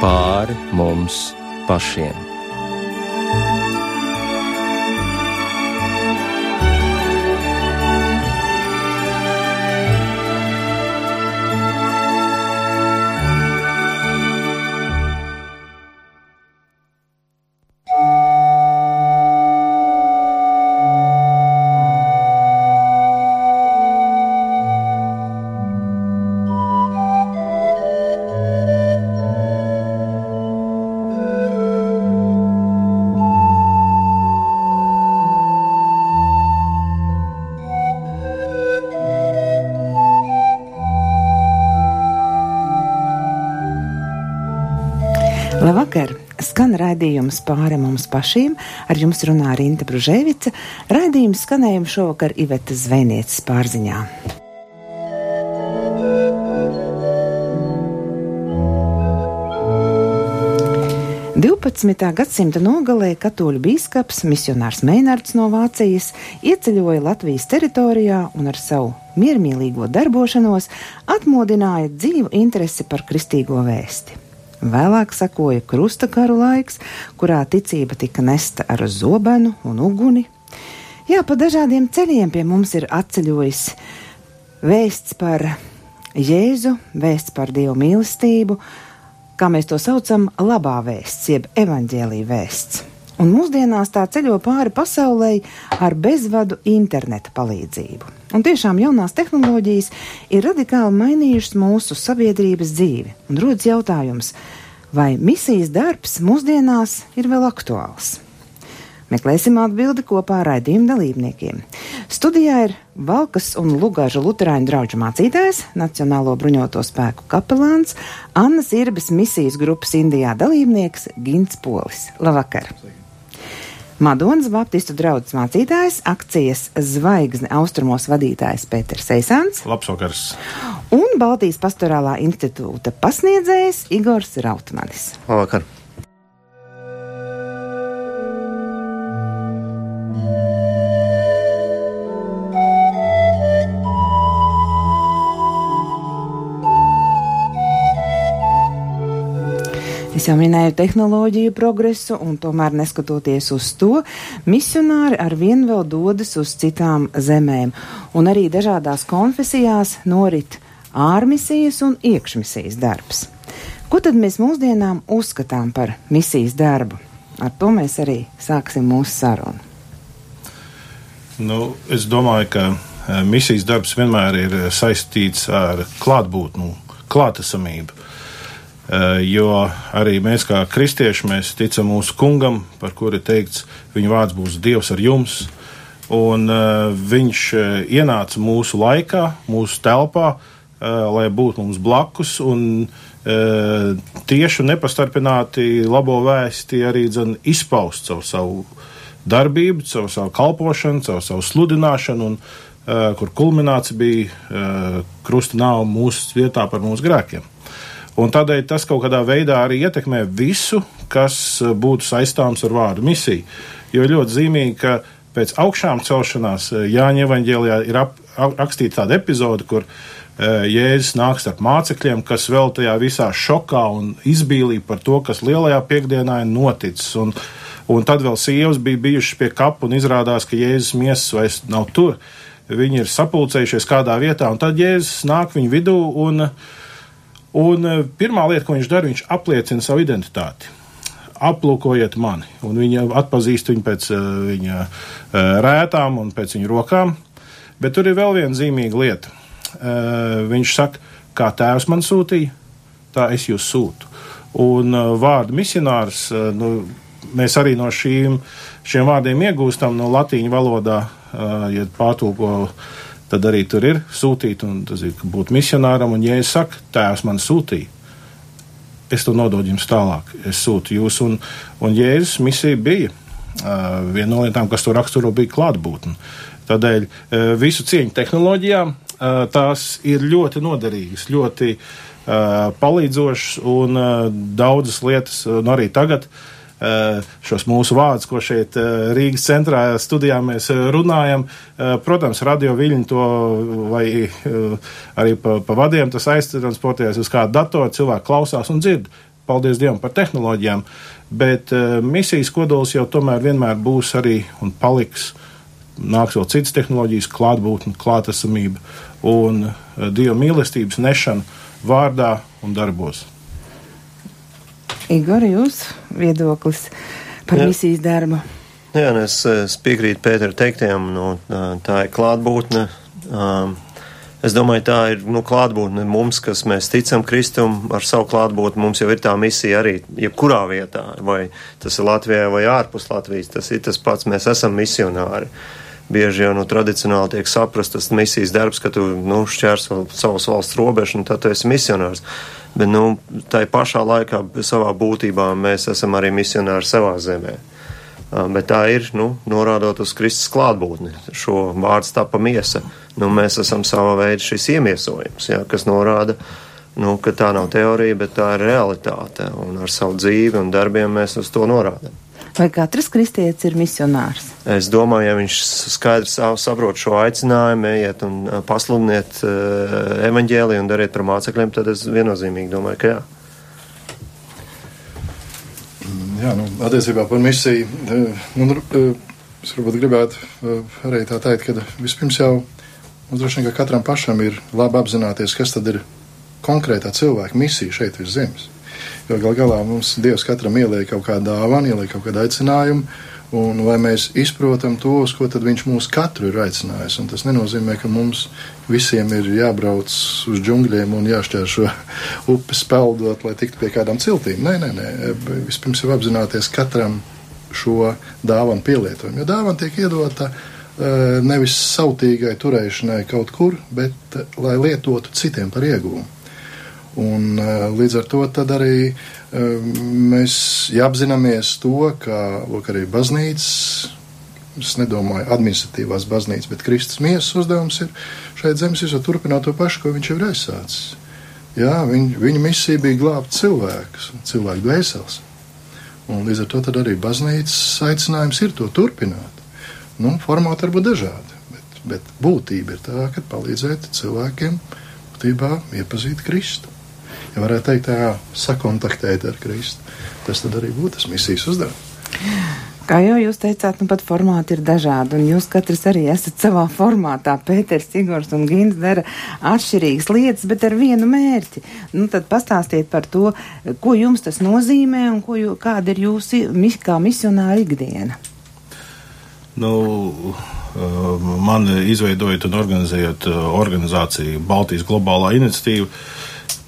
pāri mums pašiem. Raidījums pāri mums pašiem. Ar jums runā Rīta Brunēvica. Raidījums skanējums šovakar Ivetas Zvejnieces pārziņā. Divpadsmitā gadsimta nogalē katoļu biskups, misionārs Meinards no Vācijas, ieceļoja Latvijas teritorijā un ar savu miermīlīgo darbošanos atmodināja dzīvu interesi par kristīgo vēsti. Vēlāk sekoja krustakaru laiks, kurā ticība tika nesta ar zobenu un uguni. Jā, pa dažādiem ceļiem pie mums ir atceļojis vēsts par Jēzu, vēsts par Dievu mīlestību, kā mēs to saucam, labā vēsts, jeb evaņģēlī vēsts. Un mūsdienās tā ceļo pāri pasaulē ar bezvadu interneta palīdzību. Un tiešām jaunās tehnoloģijas ir radikāli mainījušas mūsu sabiedrības dzīvi. Un rodas jautājums, vai misijas darbs mūsdienās ir vēl aktuāls? Meklēsim atbildi kopā ar raidījuma dalībniekiem. Studijā ir Valkas un Lugāža Lutāņu draugu mācītājs, Nacionālo bruņoto spēku kapelāns, Annas Irbas misijas grupas Indijā dalībnieks Gins Polis. Labvakar! Sveiki. Madonas Baptistu draugs mācītājs, akcijas zvaigzne austrumos vadītājs Pēters Eisants. Labsvakars! Un Baltijas pastorālā institūta pasniedzējs Igors Rautmanis. Labvakar! Es jau minēju tehnoloģiju progresu, un tomēr neskatoties uz to, misionāri ar vien vēl dodas uz citām zemēm, un arī dažādās konfesijās norit ārmisijas un iekšmisijas darbs. Ko tad mēs mūsdienām uzskatām par misijas darbu? Ar to mēs arī sāksim mūsu sarunu. Nu, es domāju, ka eh, misijas darbs vienmēr ir saistīts ar klātbūtni, klātesamību. Eh, jo arī mēs, kā kristieši, mēs ticam mūsu kungam, par kuru ir teikts, viņa vārds būs Dievs ar jums. Un uh, viņš uh, ienāca mūsu laikā, mūsu telpā, uh, lai būtu mums blakus. Un, uh, tieši un nepastarpināti labo vēsti arī dzen, izpaust savu, savu darbību, savu, savu kalpošanu, savu, savu sludināšanu, un, kur kulminācija bija krusta nāve mūsu vietā par mūsu grēkiem. Un tādēļ tas kaut kādā veidā arī ietekmē visu, kas eh, būtu saistāms ar vārdu misiju. Jo ļoti zīmīgi, ka pēc augšām celšanās eh, Jāņa evaņģēlijā ir ap, rakstīta tāda epizode, kur uh, Jēzus nāks ar mācekļiem, kas vēl tajā visā šokā un izbīlī par to, kas lielajā piekdienā ir noticis. Un, un tad vēl sievas bija bijušas pie kapa un izrādās, ka Jēzus miesas vairs nav tur. Viņi ir sapulcējušies kādā vietā, un tad Jēzus nāk viņu vidū un uh, Un eh, pirmā lieta, ko viņš dara, viņš apliecina savu identitāti. Aplūkojiet mani, un viņa atpazīst viņu pēc uh, viņa uh, rētām un pēc viņa rokām. Bet tur ir vēl viena zīmīga lieta. Uh, viņš saka, kā tēvs man sūtīja, tā es jūs sūtu. Un vārdu misionārs, nu, mēs arī no šīm, šiem vārdiem iegūstam no latīņu valodā, ja pārtulko uh, tad arī tur ir sūtīt, un tas ir būt misionāram, un ja es saku, tēvs man sūtīja, es to nododu jums tālāk, es sūtu jūs, un, un Jēzus misija bija uh, viena no lietām, kas to raksturo, bija klātbūtne. Tādēļ uh, visu cieņu tehnoloģijām uh, tās ir ļoti noderīgas, ļoti palīdzošas, un daudzas lietas, un arī tagad uh, šos mūsu vārdus, ko šeit eh, Rīgas centrā studijā mēs eh, runājam. Protams, radio viļņi to vai arī pa, pa vadiem tas aiztransportējas uz kādu datoru, cilvēku klausās un dzird. paldies Dievam par tehnoloģijām, bet misijas kodols jau tomēr vienmēr būs arī un paliks. Nāks vēl citas tehnoloģijas, klātbūtne, klātesamība un Dieva mīlestības nešana vārdā un darbos. Igor, jūs viedoklis par Jā. misijas darbu? Jā, nu, es, es piekrītu Pētera teiktiem, nu, tā ir klātbūtne. Um, Es domāju, tā ir nu, klātbūtne mums, kas mēs ticam Kristum ar savu klātbūtni. Mums jau ir tā misija arī, jebkurā vietā, vai tas ir Latvijā vai ārpus Latvijas. Tas ir tas pats, mēs esam misionāri. Bieži jau nu, tradicionāli tiek saprast tas misijas darbs, ka tu nu, šķērso savas valsts robežu un tad tu esi misionārs. Bet nu, tai pašā laikā savā būtībā mēs esam arī misionāri savā zemē. Bet tā ir, nu, norādot uz Kristus klātbūtni. Šo vārdu tapa miesa. Nu, mēs esam sava veida šis iemiesojums, jā, kas norāda, nu, ka tā nav teorija, bet tā ir realitāte. Un ar savu dzīvi un darbiem mēs uz to norādām. Vai katrs kristietis ir misionārs? Es domāju, ja viņš skaidri saprot šo aicinājumu, ejiet un pasludiniet evaņģēliju un dariet par mācekļiem, tad es viennozīmīgi domāju, ka jā. Jā, nu, attiecībā par misiju. Nu, es varbūt gribētu arī tā teikt, ka vispirms jau mums droši vien, ka katram pašam ir labi apzināties, kas tad ir konkrētā cilvēka misija šeit virs zemes. Jo gal galā mums Dievs katram ieliek kaut kādu dāvanu, ieliek kaut kādu aicinājumu, un vai mēs izprotam to, uz ko viņš mūs katru ir aicinājis. Un tas nenozīmē, ka mums visiem ir jābrauc uz džungļiem un jāšķēršo upes peldot, lai tiktu pie kādām ciltīm. Nē, nē, nē. Vispirms jau apzināties katram šo dāvanu pielietojumu. Jo dāvana tiek iedota eh, nevis sautīgai turēšanai kaut kur, bet eh, lai lietotu citiem par iegūmu. Un, eh, līdz ar to arī mēs apzināmies to, ka lūk, arī baznīcas, es nedomāju administratīvās baznīcas, bet Kristus miesas uzdevums ir šeit zemes virsū turpināt to pašu, ko viņš jau ir aizsācis. Jā, viņ, viņa misija bija glābt cilvēkus, cilvēku dvēseles. Un līdz ar to arī baznīcas aicinājums ir to turpināt. Nu, formāti var būt dažādi, bet, bet būtība ir tā, ka palīdzēt cilvēkiem būtībā iepazīt Kristu. Ja varētu teikt, tā sakontaktēt ar Kristu, tas tad arī būtu tas misijas uzdevums. Kā jau jūs teicāt, nu pat formāti ir dažādi, un jūs katrs arī esat savā formātā. Pēters, Igors un Gins dara atšķirīgas lietas, bet ar vienu mērķi. Nu, tad pastāstiet par to, ko jums tas nozīmē un ko, jū, kāda ir jūsu kā misionāra ikdiena. Nu, uh, man izveidojot un organizējot uh, organizāciju Baltijas globālā iniciatīva,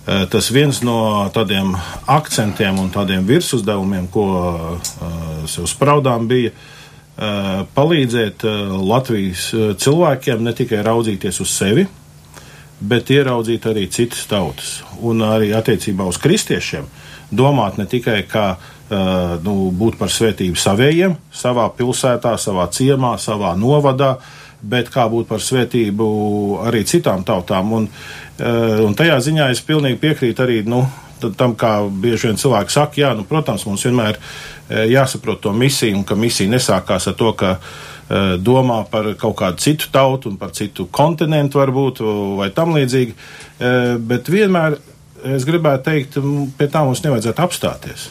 tas viens no tādiem akcentiem un tādiem virsuzdevumiem, ko sev spraudām, bija palīdzēt Latvijas cilvēkiem ne tikai raudzīties uz sevi, bet ieraudzīt arī citas tautas. Un arī attiecībā uz kristiešiem domāt ne tikai kā nu, būt par svētību savējiem, savā pilsētā, savā ciemā, savā novadā, bet kā būt par svētību arī citām tautām. Un, Eh, un tajā ziņā es pilnīgi piekrītu arī nu, tam, kā bieži vien cilvēki saka, jā, nu, protams, mums vienmēr eh, jāsaprot to misiju, un ka misija nesākās ar to, ka uh, domā par kaut kādu citu tautu un par citu kontinentu varbūt vai tam līdzīgi, bet vienmēr es gribētu teikt, pie tā mums nevajadzētu apstāties.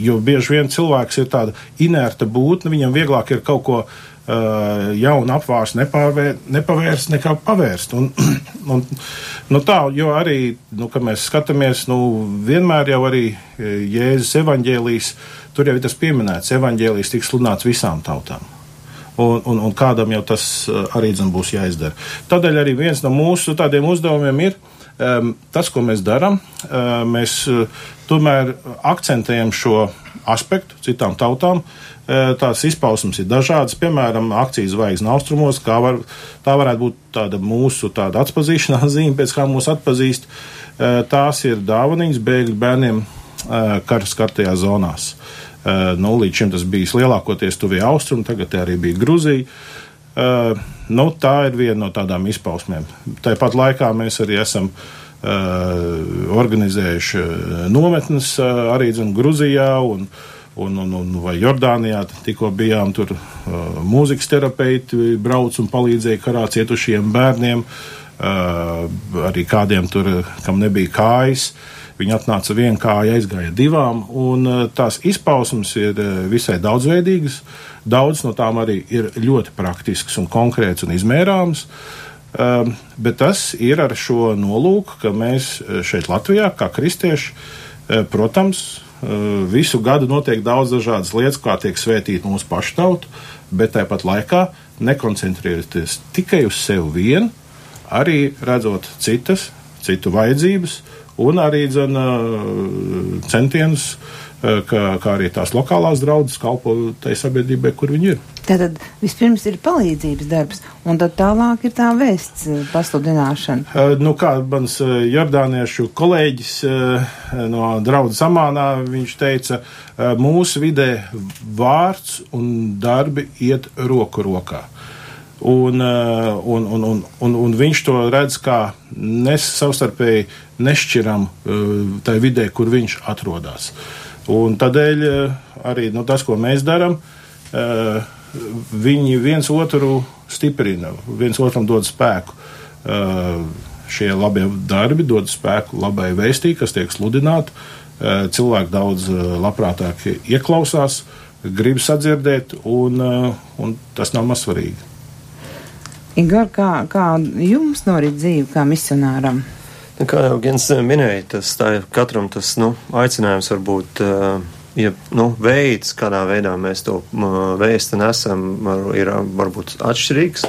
Jo bieži vien cilvēks ir tāda inerta būtne, viņam vieglāk ir kaut ko uh, jaunu apvārstu nepavērst, nekā pavērst. Un, un, nu tā, jo arī, nu, kad mēs skatāmies, nu, vienmēr jau arī Jēzus evaņģēlīs, tur jau ir tas pieminēts, evaņģēlīs tiks sludināts visām tautām. Un, un, un kādam jau tas arī dzem būs jāizdara. Tādēļ arī viens no mūsu tādiem uzdevumiem ir tas, ko mēs darām. Mēs uh, tomēr akcentējam šo aspektu citām tautām. Tās izpausmes ir dažādas. Piemēram, akcijas zvaigznes austrumos, kā var, tā varētu būt tāda mūsu tāda atpazīšanās zīme, pēc kā mūs atpazīst. Tās ir dāvaniņas bēgļu bērniem karas kartajās zonās. Nu, līdz šim tas bija lielākoties tuvie austrumi, tagad arī bija Gruzija. Uh, nu, tā ir viena no tādām izpausmēm. Tāpat laikā mēs arī esam uh, organizējuši nometnes uh, arī zin, Gruzijā un uh, un, un, un vai Jordānijā tikko bijām tur uh, mūzikas terapeiti brauc un palīdzēja karā cietušiem bērniem. arī kādiem tur, kam nebija kājas. Viņi atnāca vienu kāju, aizgāja divām, un tās izpausmes ir visai daudzveidīgas. Daudz no tām arī ir ļoti praktisks un konkrēts un izmērāms. Um, bet tas ir ar šo nolūku, ka mēs šeit Latvijā, kā kristieši, protams, visu gadu notiek daudz dažādas lietas, kā tiek svētīta mūsu pašu tauta, bet tāpat laikā nekoncentrēties tikai uz sevi vienu, arī redzot citas, citu vajadzības un arī dzen, centienus, kā, kā arī tās lokālās draudzes kalpo tai sabiedrībai, kur viņi ir. Tātad vispirms ir palīdzības darbs, un tad tālāk ir tā vēsts pasludināšana. Nu, kā mans jordāniešu kolēģis no draudzes amānā, viņš teica, mūsu vidē vārds un darbi iet roku rokā. Un, un, un, un, un, un viņš to redz kā nes, savstarpēji nešķiram tai vidē, kur viņš atrodas. Un tādēļ arī nu, tas, ko mēs darām, viņi viens otru stiprina, viens otram dod spēku. Šie labie darbi dod spēku labai vēstī, kas tiek sludināta. Cilvēki daudz labprātāk ieklausās, grib sadzirdēt, un, un tas nav maz svarīgi. Igor, kā, kā jums norit dzīve kā misionāram? Kā jau Gens minēja, tas tā, katram tas nu, aicinājums var būt uh, ja, nu, veids, kādā veidā mēs to vēstu nesam, ir varbūt atšķirīgs.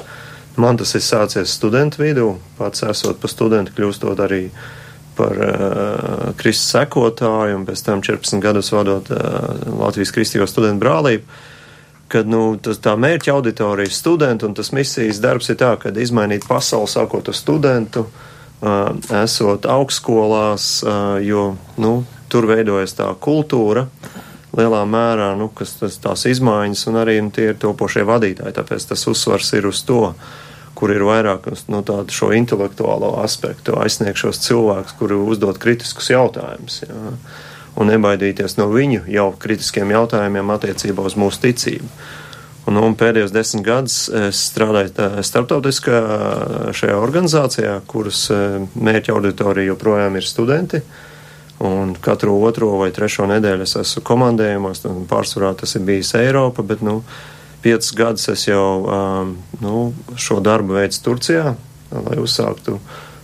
Man tas ir sācies studentu vidū, pats esot pa studentu, kļūstot arī par uh, Kristus sekotāju un pēc tam 14 gadus vadot uh, Latvijas Kristīgo studentu brālību kad nu, tas, tā mērķa auditorija ir studenti, un tas misijas darbs ir tā, ka izmainīt pasauli sākot ar studentu, uh, esot augstskolās, uh, jo nu, tur veidojas tā kultūra lielā mērā, nu, kas tas, tās izmaiņas, un arī nu, tie ir topošie vadītāji, tāpēc tas uzsvars ir uz to, kur ir vairāk nu, tādu šo intelektuālo aspektu, aizsniegt šos cilvēkus, kuri uzdod kritiskus jautājumus. Jā un nebaidīties no viņu jau kritiskiem jautājumiem attiecībā uz mūsu ticību. Un, un pēdējos desmit gadus es strādāju starptautiskā šajā organizācijā, kuras mērķa auditorija joprojām ir studenti. Un katru otro vai trešo nedēļu es esmu komandējumos, un pārsvarā tas ir bijis Eiropa, bet, nu, piecus gadus es jau, um, nu, šo darbu veicu Turcijā, lai uzsāktu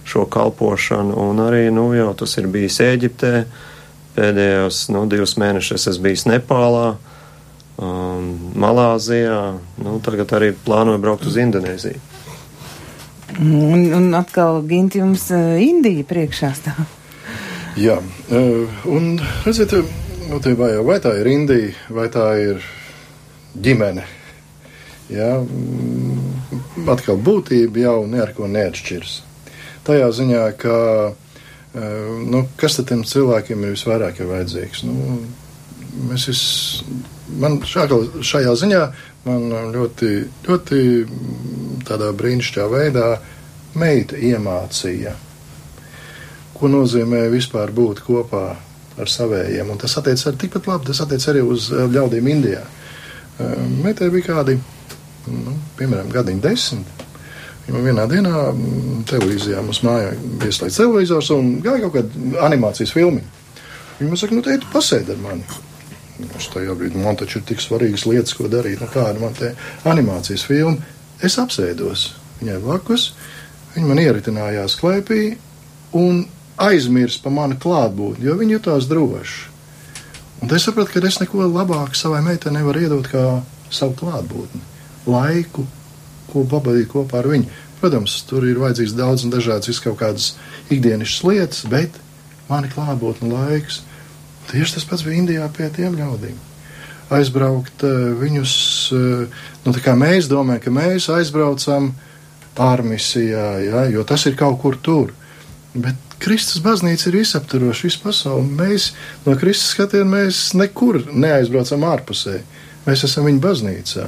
šo kalpošanu, un arī, nu, jau tas ir bijis Ēģiptē, uh, Pēdējos nu, divus mēnešus es biju Nepālā, um, Malāzijā, nu, tagad arī plānoju braukt uz Indonēziju. Un, un atkal, Ginti, jums uh, Indija priekšā stāv. Jā, uh, un redziet, nu, vai, vai tā ir Indija, vai tā ir ģimene. Jā, mm, atkal būtība jau ne ar ko neatšķiras. Tajā ziņā, ka nu, kas tad tiem cilvēkiem ir visvairāk vajadzīgs? Nu, mēs vis, man šākal, šajā ziņā man ļoti, ļoti tādā brīnišķīgā veidā meita iemācīja, ko nozīmē vispār būt kopā ar savējiem. Un tas attiec arī tikpat labi, tas attiec arī uz ļaudīm Indijā. Meitai bija kādi, nu, piemēram, gadiņi desmit. Jo vienā dienā mm, televīzijā mums mājā ieslēgts televizors un gāja kaut kāda animācijas filma. Viņa man saka, nu, teikt, pasēdi ar mani. Es tajā brīdī man taču ir tik svarīgas lietas, ko darīt. Nu, kāda man te animācijas filma? Es apsēdos viņai blakus, viņa man ieritinājās klēpī un aizmirst par mani klātbūtni, jo viņa jutās droši. Un es sapratu, ka es neko labāku savai meitai nevaru iedot kā savu klātbūtni, laiku, ko pavadīt kopā ar viņu. Protams, tur ir vajadzīgs daudz un dažādas kaut kādas ikdienišķas lietas, bet mani klātbūtne laiks. Tieši tas pats bija Indijā pie tiem ļaudīm. Aizbraukt uh, viņus, uh, nu tā kā mēs domājam, ka mēs aizbraucam ārmisijā, ja, jo tas ir kaut kur tur. Bet Kristus baznīca ir visaptvaroša, visu pasauli. Mēs no Kristus skatiena mēs nekur neaizbraucam ārpusē. Mēs esam viņa baznīcā.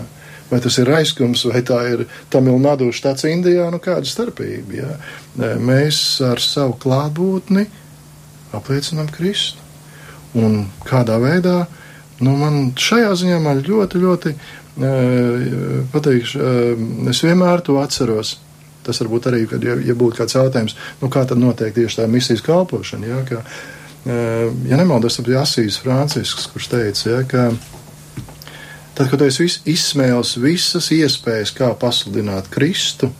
Vai tas ir aizkums, vai tā ir Tamilnadu štats Indijā, nu kāda starpība. Jā. Mēs ar savu klātbūtni apliecinām Kristu. Un kādā veidā, nu man šajā ziņā man ļoti, ļoti pateikšu, es vienmēr to atceros. tas varbūt arī, kad, ja, ja būtu kāds jautājums, nu, kā tad notiek tieši tā misijas kalpošana, ja, ka, ja nemaldos, tas bija Asīs Francisks, kurš teica, ja, ka tad, kad es izsmēlos visas iespējas, kā pasludināt Kristu,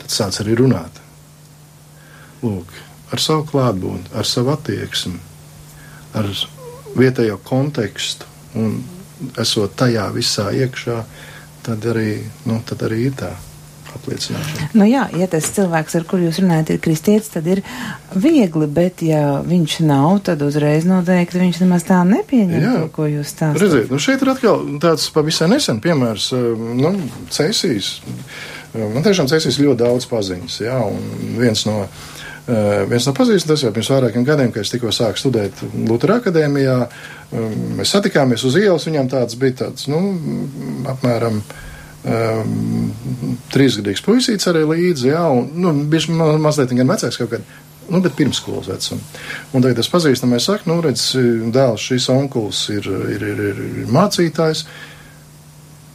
tad sāc arī runāt. Lūk, ar savu klātbūtni, ar savu attieksmi, ar vietējo kontekstu un esot tajā visā iekšā, tad arī, nu, tad arī ir tā. Nu jā, ja tas cilvēks, ar kuru jūs runājat, ir kristietis, tad ir viegli, bet ja viņš nav, tad uzreiz noteikti viņš nemaz tā nepieņem jā. to, ko jūs stāstāt. Redziet, nu šeit ir atkal tāds pavisam nesen piemērs, eh, nu, Cēsīs. Eh, man tiešām Cēsīs ļoti daudz paziņas, jā, un viens no Uh, viens no pazīstamiem, jau pirms vairākiem gadiem, kad es tikko sāku studēt Lutera akadēmijā, um, mēs satikāmies uz ielas. Viņam tāds bija tāds, nu, apmēram um, trīsgadīgs puisīts arī līdzi, jā, un, nu, bija ma mazliet gan vecāks kaut kad. Nu, bet pirmsskolas vecuma. Un tagad tas pazīstamais saka, nu, redz, dēls, šis onkulis ir, ir, ir, ir mācītājs.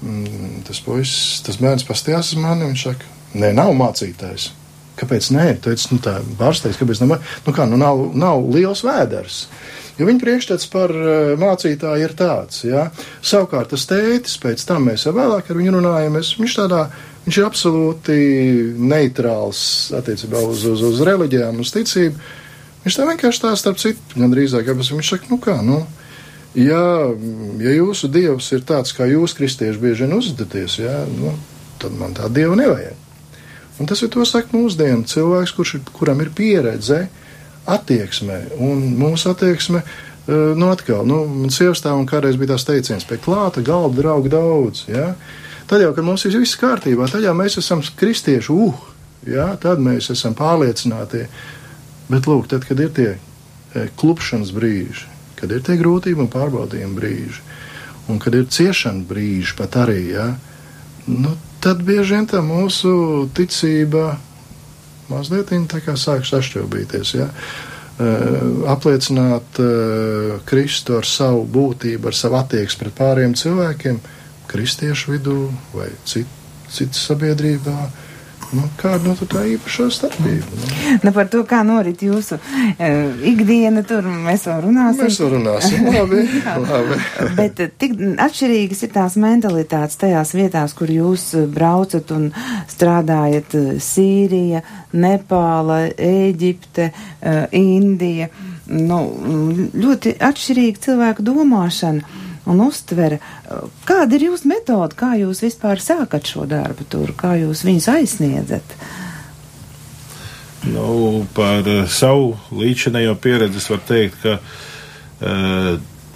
Mm, tas puisis, tas bērns pastījās uz mani, viņš saka, nē, nav mācītājs. Kāpēc nē? Teicu, nu, tā pārsteigts, kāpēc nav, nu kā, nu nav, nav liels vēders. Jo viņa priekšstats par uh, mācītāju ir tāds, ja. Savukārt tas tētis, pēc tam mēs jau vēlāk ar viņu runājamies, viņš tādā, viņš ir absolūti neitrāls attiecībā uz, uz, uz reliģijām, uz ticību. Viņš tā vienkārši tā starp citu, gan drīzāk, kāpēc viņš saka, nu kā, nu, ja, ja jūsu dievs ir tāds, kā jūs kristieši bieži vien uzvedaties, ja, nu, tad man tā dieva nevajag. Un tas ir to saka mūsdienu cilvēks, kurš, kuram ir pieredze attieksmē. Un mūsu attieksme, eh, nu atkal, nu, man sievas tā un kādreiz bija tās teiciens, pie klāta galda draugu daudz, ja? Tad jau, kad mums ir viss kārtībā, tad jau mēs esam kristieši, uh, ja? tad mēs esam pārliecināti. Bet lūk, tad, kad ir tie eh, klupšanas brīži, kad ir tie grūtību un pārbaudījumu brīži, un kad ir ciešana brīži pat arī, ja? nu, tad bieži vien tā mūsu ticība mazliet sāk sašķelbīties. Ja? Uh, apliecināt uh, Kristu ar savu būtību, ar savu attieksmi pret pāriem cilvēkiem, kristiešu vidū vai cit, citas sabiedrībā. Uh, Nu, kāda nu, tā īpašā starpība? Nu? nu, par to, kā norit jūsu uh, ikdiena, tur mēs vēl runāsim. Mēs vēl runāsim, labi. labi. Bet uh, tik atšķirīgas ir tās mentalitātes tajās vietās, kur jūs braucat un strādājat uh, Sīrija, Nepāla, Ēģipte, uh, Indija. Nu, ļoti atšķirīga cilvēku domāšana un uztvere. Kāda ir jūsu metode, kā jūs vispār sākat šo darbu tur, kā jūs viņus aizsniedzat? Nu, par uh, savu līdzinējo pieredzi var teikt, ka uh,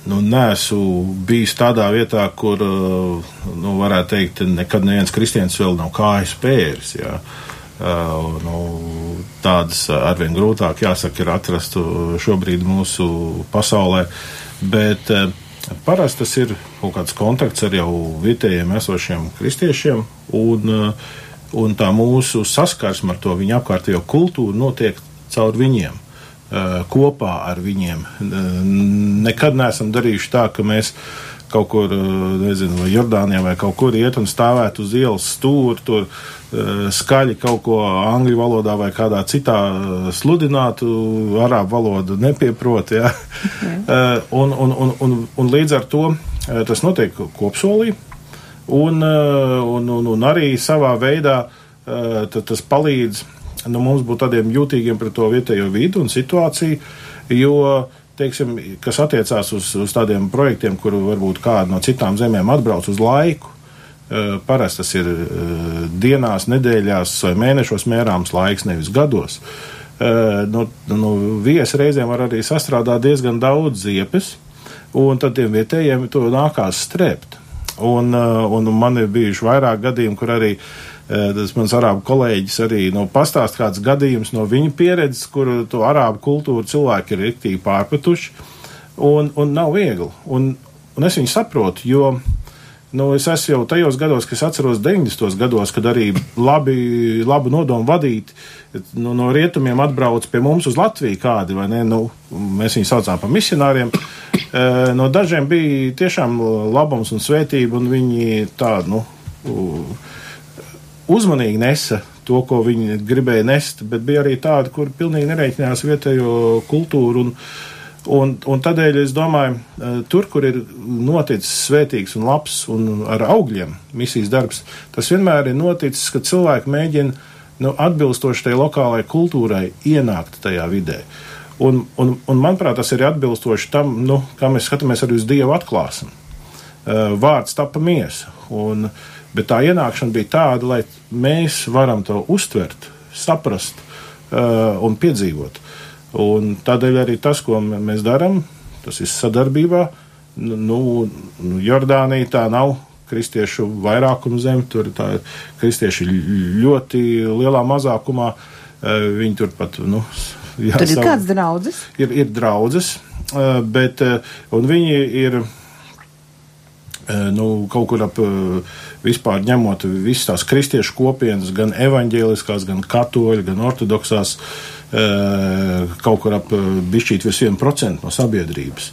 nu, neesmu bijis tādā vietā, kur, uh, nu, varētu teikt, nekad neviens kristienis vēl nav kājas pēris. Jā. Uh, nu, tādas arvien grūtāk, jāsaka, ir atrast šobrīd mūsu pasaulē. Bet uh, Parasti tas ir kaut kāds kontakts ar jau vietējiem esošiem kristiešiem, un, uh, un tā mūsu saskarsme ar to viņu apkārtējo kultūru notiek caur viņiem, uh, kopā ar viņiem. Uh, nekad neesam darījuši tā, ka mēs kaut kur, nezinu, vai Jordānijā vai kaut kur iet un stāvēt uz ielas stūri, tur skaļi kaut ko angļu valodā vai kādā citā sludinātu, arābu valodu nepieprot. Ja? Okay. un, un, un, un, un līdz ar to tas notiek kopsolī, un, un, un, un arī savā veidā tas palīdz nu, mums būt tādiem jūtīgiem pret to vietējo vidu un situāciju, jo teiksim, kas attiecās uz, uz tādiem projektiem, kur varbūt kāda no citām zemēm atbrauc uz laiku, Eh, parasti tas ir eh, dienās, nedēļās vai mēnešos mērāms laiks, nevis gados. Eh, no, no viesi reizēm var arī sastrādāt diezgan daudz ziepes, un tad tiem vietējiem to nākās strept. Un, un man ir bijuši vairāk gadījumi, kur arī tas mans arābu kolēģis arī nu, pastāst kāds gadījums no viņa pieredzes, kur to arābu kultūru cilvēki ir riktīgi pārpratuši, un, un nav viegli. Un, un es viņu saprotu, jo Nu, es esmu jau tajos gados, kas atceros 90. gados, kad arī labi, labu nodomu vadīti nu, no rietumiem atbrauc pie mums uz Latviju kādi, vai ne? Nu, mēs viņus saucām par misionāriem. E, no dažiem bija tiešām labums un svētība, un viņi tā, nu, uzmanīgi nesa to, ko viņi gribēja nest, bet bija arī tādi, kur pilnīgi nereiķinājās vietējo kultūru. Un, un, un tādēļ es domāju, tur, kur ir noticis svētīgs un labs un ar augļiem misijas darbs, tas vienmēr ir noticis, ka cilvēki mēģina nu, atbilstoši tai lokālajai kultūrai ienākt tajā vidē. Un, un, un manuprāt, tas ir atbilstoši tam, nu, kā mēs skatāmies arī uz Dievu atklāsmu. Vārds tapa miesa. Un, uh, Bet tā ienākšana bija tāda, lai mēs varam to uztvert, saprast uh, un piedzīvot. Un tādēļ arī tas, ko mēs darām, tas ir sadarbībā. Nu, nu, Jordānija tā nav kristiešu vairākuma zeme, tur ir kristieši ļoti lielā mazākumā. Uh, viņi tur pat, nu, jā, tur ir savu, kāds draudzes? Ir, ir draudzes, uh, bet, un viņi ir nu, kaut kur ap vispār ņemot visas tās kristiešu kopienas, gan evaņģēliskās, gan katoļu, gan ortodoksās, kaut kur ap bišķīt virs 1% no sabiedrības.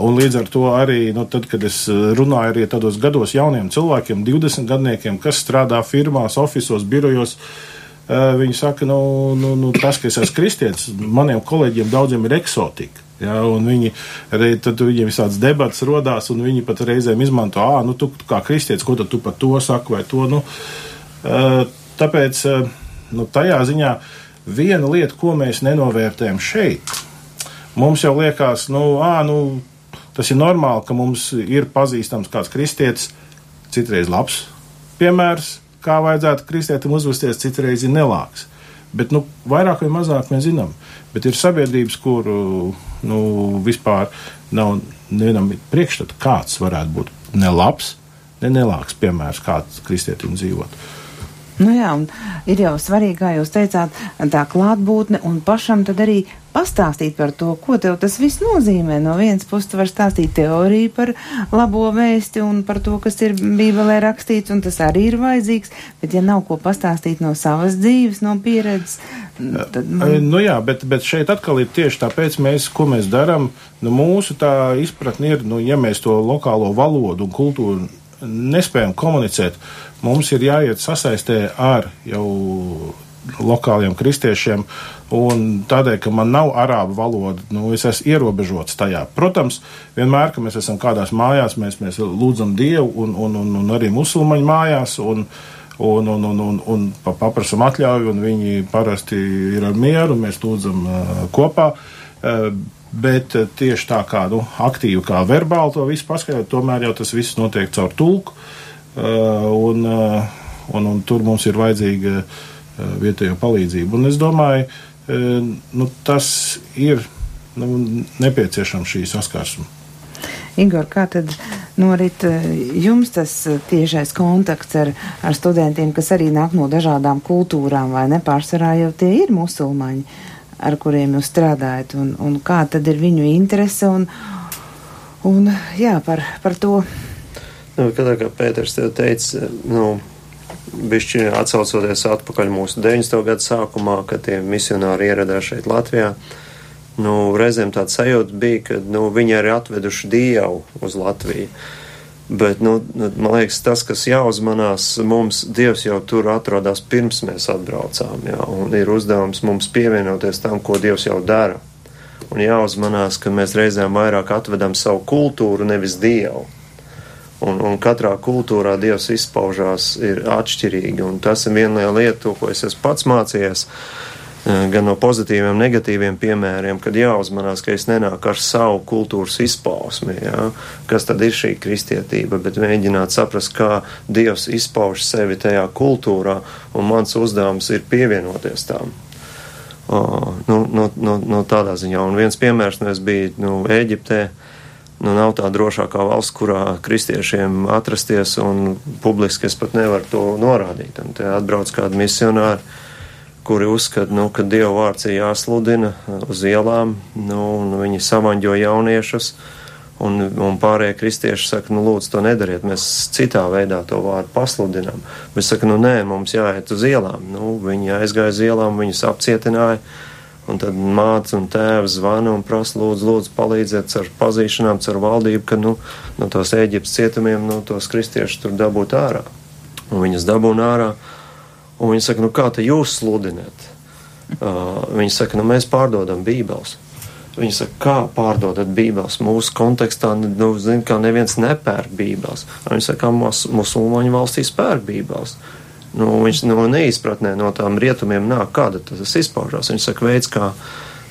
Un līdz ar to arī, nu, tad, kad es runāju arī tādos gados jauniem cilvēkiem, 20 gadniekiem, kas strādā firmās, ofisos, birojos, viņi saka, nu, nu, nu tas, ka es esmu kristietis, maniem kolēģiem daudziem ir eksotika. Ja, viņi arī tad viņiem visādas debatas rodās, un viņi pat reizēm izmanto, ah, nu, tu kā kristietis, ko tu par to saki, vai to, nu, tāpēc, nu, tajā ziņā viena lieta, ko mēs nenovērtējam šeit, mums jau liekas, nu, ah, nu, tas ir normāli, ka mums ir pazīstams kāds kristietis, citreiz labs piemērs, kā vajadzētu kristietim uzvesties, citreiz ir nelāks. Bet, nu, vairāk vai mazāk mēs zinām, bet ir sabiedrības, kuru nu, vispār nav nevienam priekšstata, kāds varētu būt ne labs, ne nelāks piemērs, kāds kristietim dzīvot. Nu jā, un ir jau svarīgi, kā jūs teicāt, tā klātbūtne un pašam tad arī pastāstīt par to, ko tev tas viss nozīmē. No vienas puses, tu vari stāstīt teoriju par labo vēsti un par to, kas ir Bībelē rakstīts, un tas arī ir vajadzīgs, bet ja nav ko pastāstīt no savas dzīves, no pieredzes, tad. Man... Nu jā, bet, bet šeit atkal ir tieši tāpēc, mēs, ko mēs darām, nu mūsu tā izpratne ir, nu, ja mēs to lokālo valodu un kultūru nespējam komunicēt, mums ir jāiet sasaistē ar jau lokāliem kristiešiem, un tādēļ, ka man nav arābu valoda, nu, es esmu ierobežots tajā. Protams, vienmēr, kad mēs esam kādās mājās, mēs, mēs lūdzam Dievu, un, un, un, un arī musulmaņu mājās, un, un, un, un, un, un paprasam atļauju, un viņi parasti ir ar mieru, un mēs lūdzam uh, kopā. Uh, Bet tieši tā kā nu, aktīvi, kā verbāli to visu paskaidrot, tomēr jau tas viss notiek caur tulku. Uh, un, uh, un, un tur mums ir vajadzīga uh, vietējo palīdzību. Un es domāju, nu, tas ir nu, nepieciešams šī saskarsme. Igor, kā tad norit jums tas tiešais kontakts ar, ar studentiem, kas arī nāk no dažādām kultūrām, vai nepārsvarā jau tie ir musulmaņi, ar kuriem jūs strādājat, un, un kā tad ir viņu interese un, un jā, par, par to Nu, kad, kā Pēters te teica, nu, bišķi atsaucoties atpakaļ mūsu 90. gadu sākumā, kad tie misionāri ieradās šeit Latvijā, nu, reizēm tāds sajūta bija, ka, nu, viņi arī atveduši Dievu uz Latviju. Bet, nu, nu, man liekas, tas, kas jāuzmanās, mums Dievs jau tur atrodas pirms mēs atbraucām, jā, ir uzdevums mums pievienoties tam, ko Dievs jau dara. Un jāuzmanās, ka mēs reizēm vairāk atvedam savu kultūru, nevis Dievu. Un, un katrā kultūrā Dievs izpaužās ir atšķirīgi, un tas ir viena lieta, ko es esmu pats mācījies, eh, gan no pozitīviem, negatīviem piemēriem, kad jāuzmanās, ka es nenāku ar savu kultūras izpausmi, ja? kas tad ir šī kristietība, bet mēģināt saprast, kā Dievs izpauž sevi tajā kultūrā, un mans uzdevums ir pievienoties tām. O, nu, no, no, no tādā ziņā, un viens piemērs, nu, es biju nu, Ēģiptē, uh, nu, nav tā drošākā valsts, kurā kristiešiem atrasties, un publiski es pat nevaru to norādīt. Un te atbrauc kādi misionāri, kuri uzskata, nu, ka Dieva vārds ir jāsludina uz ielām, nu, un viņi samaņģo jauniešus. Un, un pārējie kristieši saka, nu, lūdzu, to nedariet. Mēs citā veidā to vārdu pasludinām. Bet saka, nu, nē, mums jāiet uz ielām. Nu, viņi aizgāja uz ielām, viņus apcietināja Un tad māte un tēvs zvana un prasa, lūdzu, lūdzu palīdziet ar pazīšanām, ar valdību, ka nu, no tos Eģiptes cietumiem, no tos kristiešus tur dabūt ārā. Un viņas dabūna ārā. Un viņi saka, nu kā te jūs sludināt? Uh, viņi saka, nu mēs pārdodam bībeles. Viņi saka, kā pārdodat bībeles? Mūsu kontekstā, nu, zin, kā neviens nepērk bībeles. Viņi saka, kā mus, musulmaņu valstīs pērk bībeles. Nu, viņš no neizpratnē no tām rietumiem nāk, kāda tas izpaužās. Viņš saka, veids, kā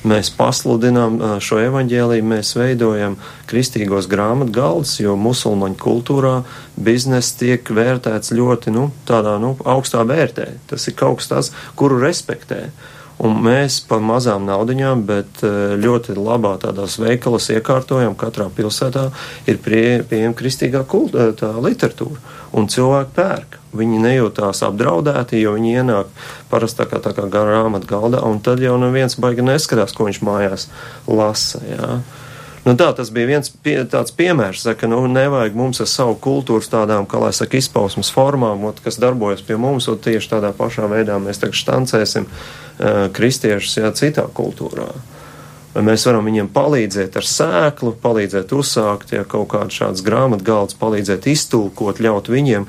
mēs pasludinām šo evaņģēlīju, mēs veidojam kristīgos grāmatu galdus, jo musulmaņu kultūrā bizness tiek vērtēts ļoti, nu, tādā, nu, augstā vērtē. Tas ir kaut kas tāds, kuru respektē. Un mēs par mazām naudiņām, bet ļoti labā tādās veikalas iekārtojam, katrā pilsētā ir pie, pieejama kristīgā kultūra, tā literatūra, un cilvēki pērk. Viņi nejūtās apdraudēti, jo viņi ienāk parasti tā kā, tā kā grāmatā galdā, un tad jau neviens baigi neskatās, ko viņš mājās lasa. Jā. Nu tā, tas bija viens pie, tāds piemērs, ka nu, nevajag mums ar savu kultūras tādām, kā lai saka, izpausmes formām, ot, kas darbojas pie mums, un tieši tādā pašā veidā mēs tagad štancēsim kristiešus jā, citā kultūrā. Vai mēs varam viņiem palīdzēt ar sēklu, palīdzēt uzsākt, ja kaut kādu šādas grāmatgalds, palīdzēt iztulkot, ļaut viņiem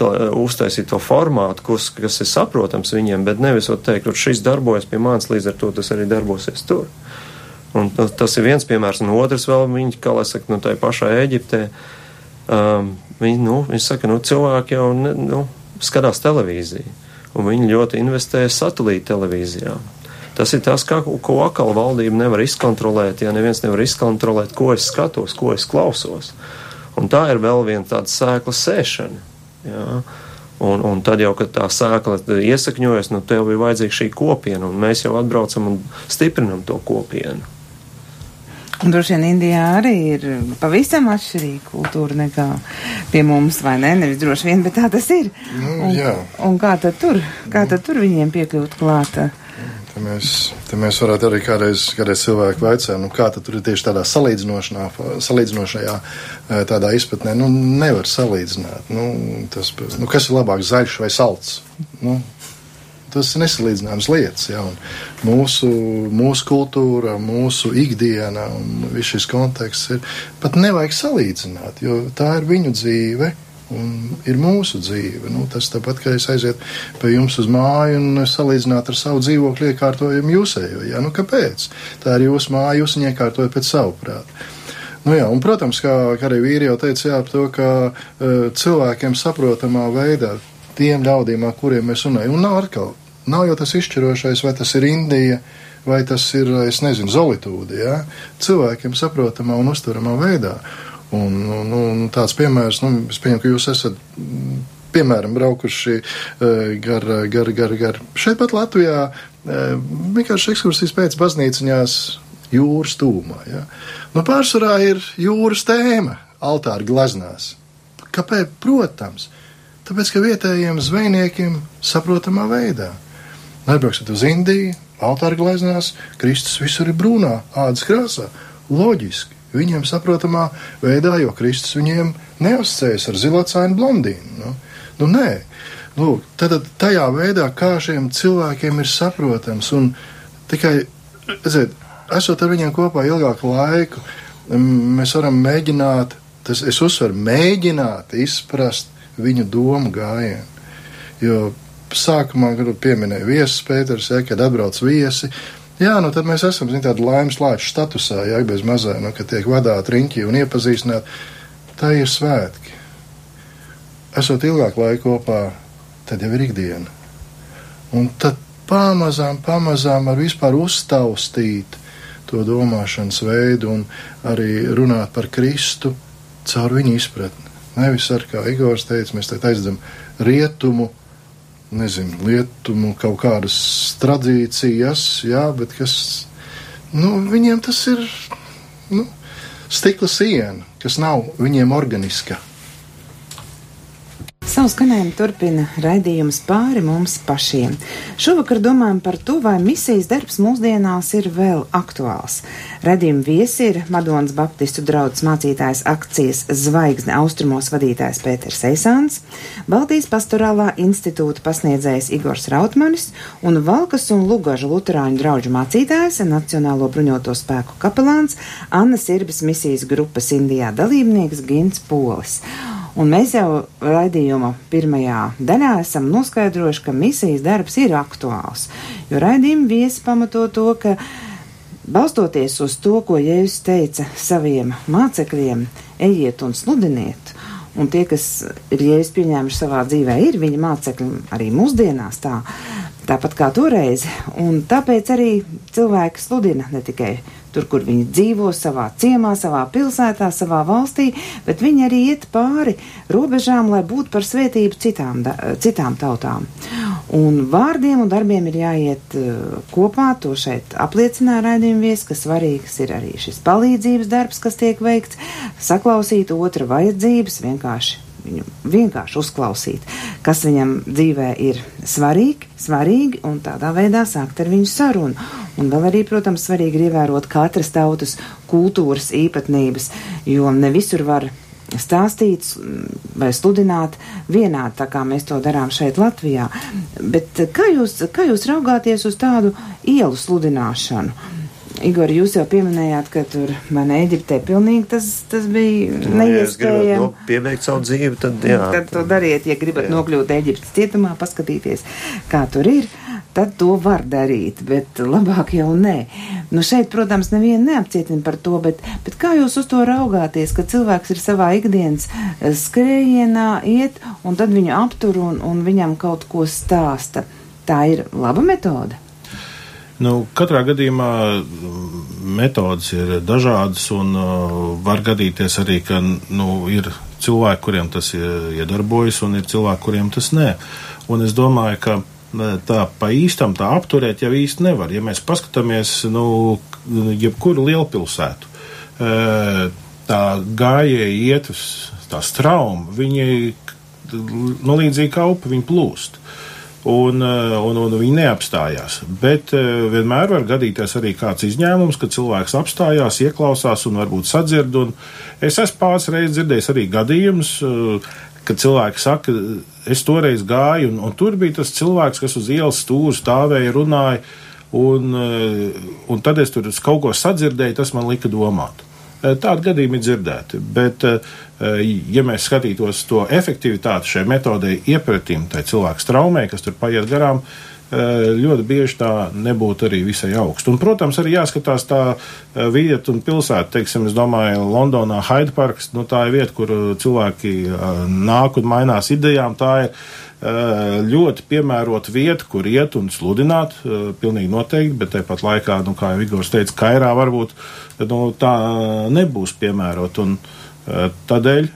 Uh, uztaisīt to formātu, kas, kas ir saprotams viņiem, bet nevis teikt, ka šis darbojas pie manis, līdz ar to tas arī darbosies tur. Un tas ir viens piemērs, un otrs vēl viņi, kā lai saka, no tai pašā Eģiptē, um, viņi, nu, viņi saka, nu, cilvēki jau, ne, nu, skatās televīziju, un viņi ļoti investē satelīta televīzijā. Tas ir tas, kā, ko atkal valdība nevar izkontrolēt, ja neviens nevar izkontrolēt, ko es skatos, ko es klausos. Un tā ir vēl viena tāda sēkla sēšana Jā. Un, un tad jau, kad tā sēkla iesakņojas, nu tev ir vajadzīga šī kopiena, un mēs jau atbraucam un stiprinam to kopienu. Un droši vien Indijā arī ir pavisam atšķirīga kultūra nekā pie mums, vai ne? Nevis droši vien, bet tā tas ir. Nu, un, jā. un kā tad tur, kā tad tur viņiem piekļūt klāta? Te mēs, te mēs varētu arī kādreiz, kādreiz cilvēku vaicāt, nu, kā tur ir tieši tādā salīdzinošajā tādā izpratnē. Nu, nevar salīdzināt. Nu, tas, nu, kas ir labāk, zaļš vai salds? Nu, tas ir nesalīdzināmas lietas. Ja, mūsu, mūsu kultūra, mūsu ikdiena un viss šis konteksts ir pat nevajag salīdzināt, jo tā ir viņu dzīve un ir mūsu dzīve. Nu, tas tāpat, kā es aizietu pie jums uz māju un salīdzināt ar savu dzīvokli iekārtojumu jūsējo. Ja? Nu, kāpēc? Tā ir jūsu māja, jūs viņu iekārtojat pēc savu prātu. Nu, jā, un, protams, kā, kā arī vīri jau teica, jā, to, ka uh, cilvēkiem saprotamā veidā, tiem ļaudīm, ar kuriem mēs runājam, un nav atkal, nav jau tas izšķirošais, vai tas ir Indija, vai tas ir, es nezinu, Zolitūda, jā, cilvēkiem saprotamā un uztveramā veidā. Un, un, un tāds piemērs, nu, es pieņemu, ka jūs esat, piemēram, braukuši gar, gar, gar, gar šeit pat Latvijā, vienkārši ekskursijas pēc baznīciņās jūras tūmā. Ja? Nu, pārsvarā ir jūras tēma altāra gleznās. Kāpēc? Protams, tāpēc, ka vietējiem zvejniekiem saprotamā veidā. Nebrauksiet uz Indiju, altāra gleznās, Kristus visur ir brūnā, ādas krāsā. Loģiski viņiem saprotamā veidā, jo Kristus viņiem neuzcēs ar zilacāinu blondīnu. Nu, nu nē, Lūk, tad tajā veidā, kā šiem cilvēkiem ir saprotams, un tikai, redziet, esot ar viņiem kopā ilgāku laiku, mēs varam mēģināt, tas es uzsveru, mēģināt izprast viņu domu gājienu. Jo sākumā, kad pieminēja viesus Pēters, ja, kad atbrauc viesi, Jā, nu tad mēs esam zin, tādā laimes lāča statusā, ja bez mazā, nu, ka tiek vadāti riņķi un iepazīstināt. Tā ir svētki. Esot ilgāk laika kopā, tad jau ir ikdiena. Un tad pamazām, pamazām ar vispār uztaustīt to domāšanas veidu un arī runāt par Kristu caur viņu izpratni. Nevis ar, kā Igors teica, mēs te aizdam rietumu nezinu, lietumu, kaut kādas tradīcijas, jā, bet kas, nu, viņiem tas ir, nu, stikla siena, kas nav viņiem organiska. Savu skanējumu turpina raidījums pāri mums pašiem. Šovakar domājam par to, vai misijas darbs mūsdienās ir vēl aktuāls. Radījuma viesi ir Madonas Baptistu draugs mācītājs akcijas Zvaigzne austrumos vadītājs Pēters Eisāns, Baltijas pastorālā institūta pasniedzējs Igors Rautmanis un Valkas un Lugažu luterāņu draugu mācītājs, Nacionālo bruņoto spēku kapelāns Anna Sirbas misijas grupas Indijā dalībnieks Gins Polis. Un mēs jau raidījuma pirmajā daļā esam noskaidrojuši, ka misijas darbs ir aktuāls, jo raidījuma viesi pamato to, ka balstoties uz to, ko Jēzus teica saviem mācekļiem, ejiet un sludiniet, un tie, kas ir Jēzus pieņēmuši savā dzīvē, ir viņa mācekļi arī mūsdienās tā, tāpat kā toreiz, un tāpēc arī cilvēki sludina ne tikai tur, kur viņi dzīvo, savā ciemā, savā pilsētā, savā valstī, bet viņi arī iet pāri robežām, lai būtu par svētību citām, da, citām tautām. Un vārdiem un darbiem ir jāiet uh, kopā, to šeit apliecināja raidījuma vies, ka svarīgs ir arī šis palīdzības darbs, kas tiek veikts, saklausīt otra vajadzības, vienkārši viņu vienkārši uzklausīt, kas viņam dzīvē ir svarīgi, svarīgi, un tādā veidā sākt ar viņu sarunu. Un vēl arī, protams, svarīgi ir ievērot katras tautas kultūras īpatnības, jo ne visur var stāstīt vai sludināt vienādi, tā kā mēs to darām šeit Latvijā. Bet kā jūs, kā jūs raugāties uz tādu ielu sludināšanu? Igor, jūs jau pieminējāt, ka tur man Eģiptē pilnīgi tas, tas bija Nu, neiespējami. Ja no, piebeigt savu dzīvi, tad jā. Tad to dariet, ja gribat Jā. nokļūt Eģiptes cietumā, paskatīties, kā tur ir, tad to var darīt, bet labāk jau nē. Nu šeit, protams, nevienu neapcietina par to, bet, bet kā jūs uz to raugāties, ka cilvēks ir savā ikdienas eh, skrējienā, iet, un tad viņu aptur un, un viņam kaut ko stāsta. Tā ir laba metode. Nu, katrā gadījumā mm, metodas ir dažādas, un uh, var gadīties arī, ka nu, ir cilvēki, kuriem tas ie- iedarbojas, un ir cilvēki, kuriem tas nē. Un es domāju, ka tā pa īstam tā apturēt jau īsti nevar. Ja mēs paskatāmies, nu, jebkuru lielpilsētu, eh, tā gājēji iet uz tā strauma, viņi, nu, līdzīgi kā upe, viņi plūst un, eh, un, un viņi neapstājās. Bet eh, vienmēr var gadīties arī kāds izņēmums, ka cilvēks apstājās, ieklausās un varbūt sadzird. Un es esmu pāris reizes dzirdējis arī gadījumus, eh, kad cilvēki saka, es toreiz gāju, un, un tur bija tas cilvēks, kas uz ielas stūra stāvēja, runāja. Un, un tad es tur kaut ko sadzirdēju, tas man lika domāt. Tādi gadījumi ir dzirdēti, bet, ja mēs skatītos to efektivitāti šai metodei iepratim, tai cilvēku traumē, kas tur paiet garām, ļoti bieži tā nebūtu arī visai augsta. Un, protams, arī jāskatās tā vieta un pilsēta. Teiksim, es domāju, Londonā Hyde Parks, nu, tā ir vieta, kur cilvēki nāk un mainās idejām. Tā ir ļoti piemērota vieta, kur iet un sludināt, pilnīgi noteikti, bet tāpat laikā, nu, kā jau Igors teica, Kairā varbūt nu, tā nebūs piemērot. Tādēļ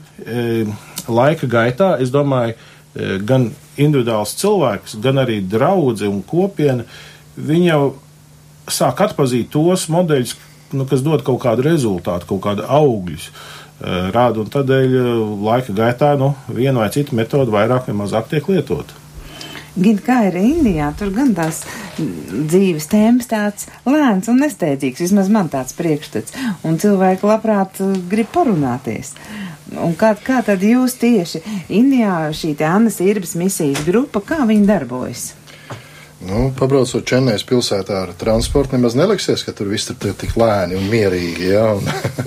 laika gaitā, es domāju, gan individuāls cilvēks, gan arī draugi un kopiena, viņi jau sāk atpazīt tos modeļus, nu, kas dod kaut kādu rezultātu, kaut kādu augļus. Rāda, un tādēļ laika gaitā nu, viena vai cita metode vairāk vai mazāk tiek lietota. Gan kā ir Indijā, tur gan tās dzīves temps tāds lēns un nesteidzīgs, vismaz man tāds priekšstats, un cilvēki labprāt uh, grib parunāties. Un kā, kā tad jūs tieši Indijā šī te Annas Irbas misijas grupa, kā viņi darbojas? Nu, pabraucot Čennēs pilsētā ar transportu, nemaz neliksies, ka tur viss ir tik lēni un mierīgi. Ja? Un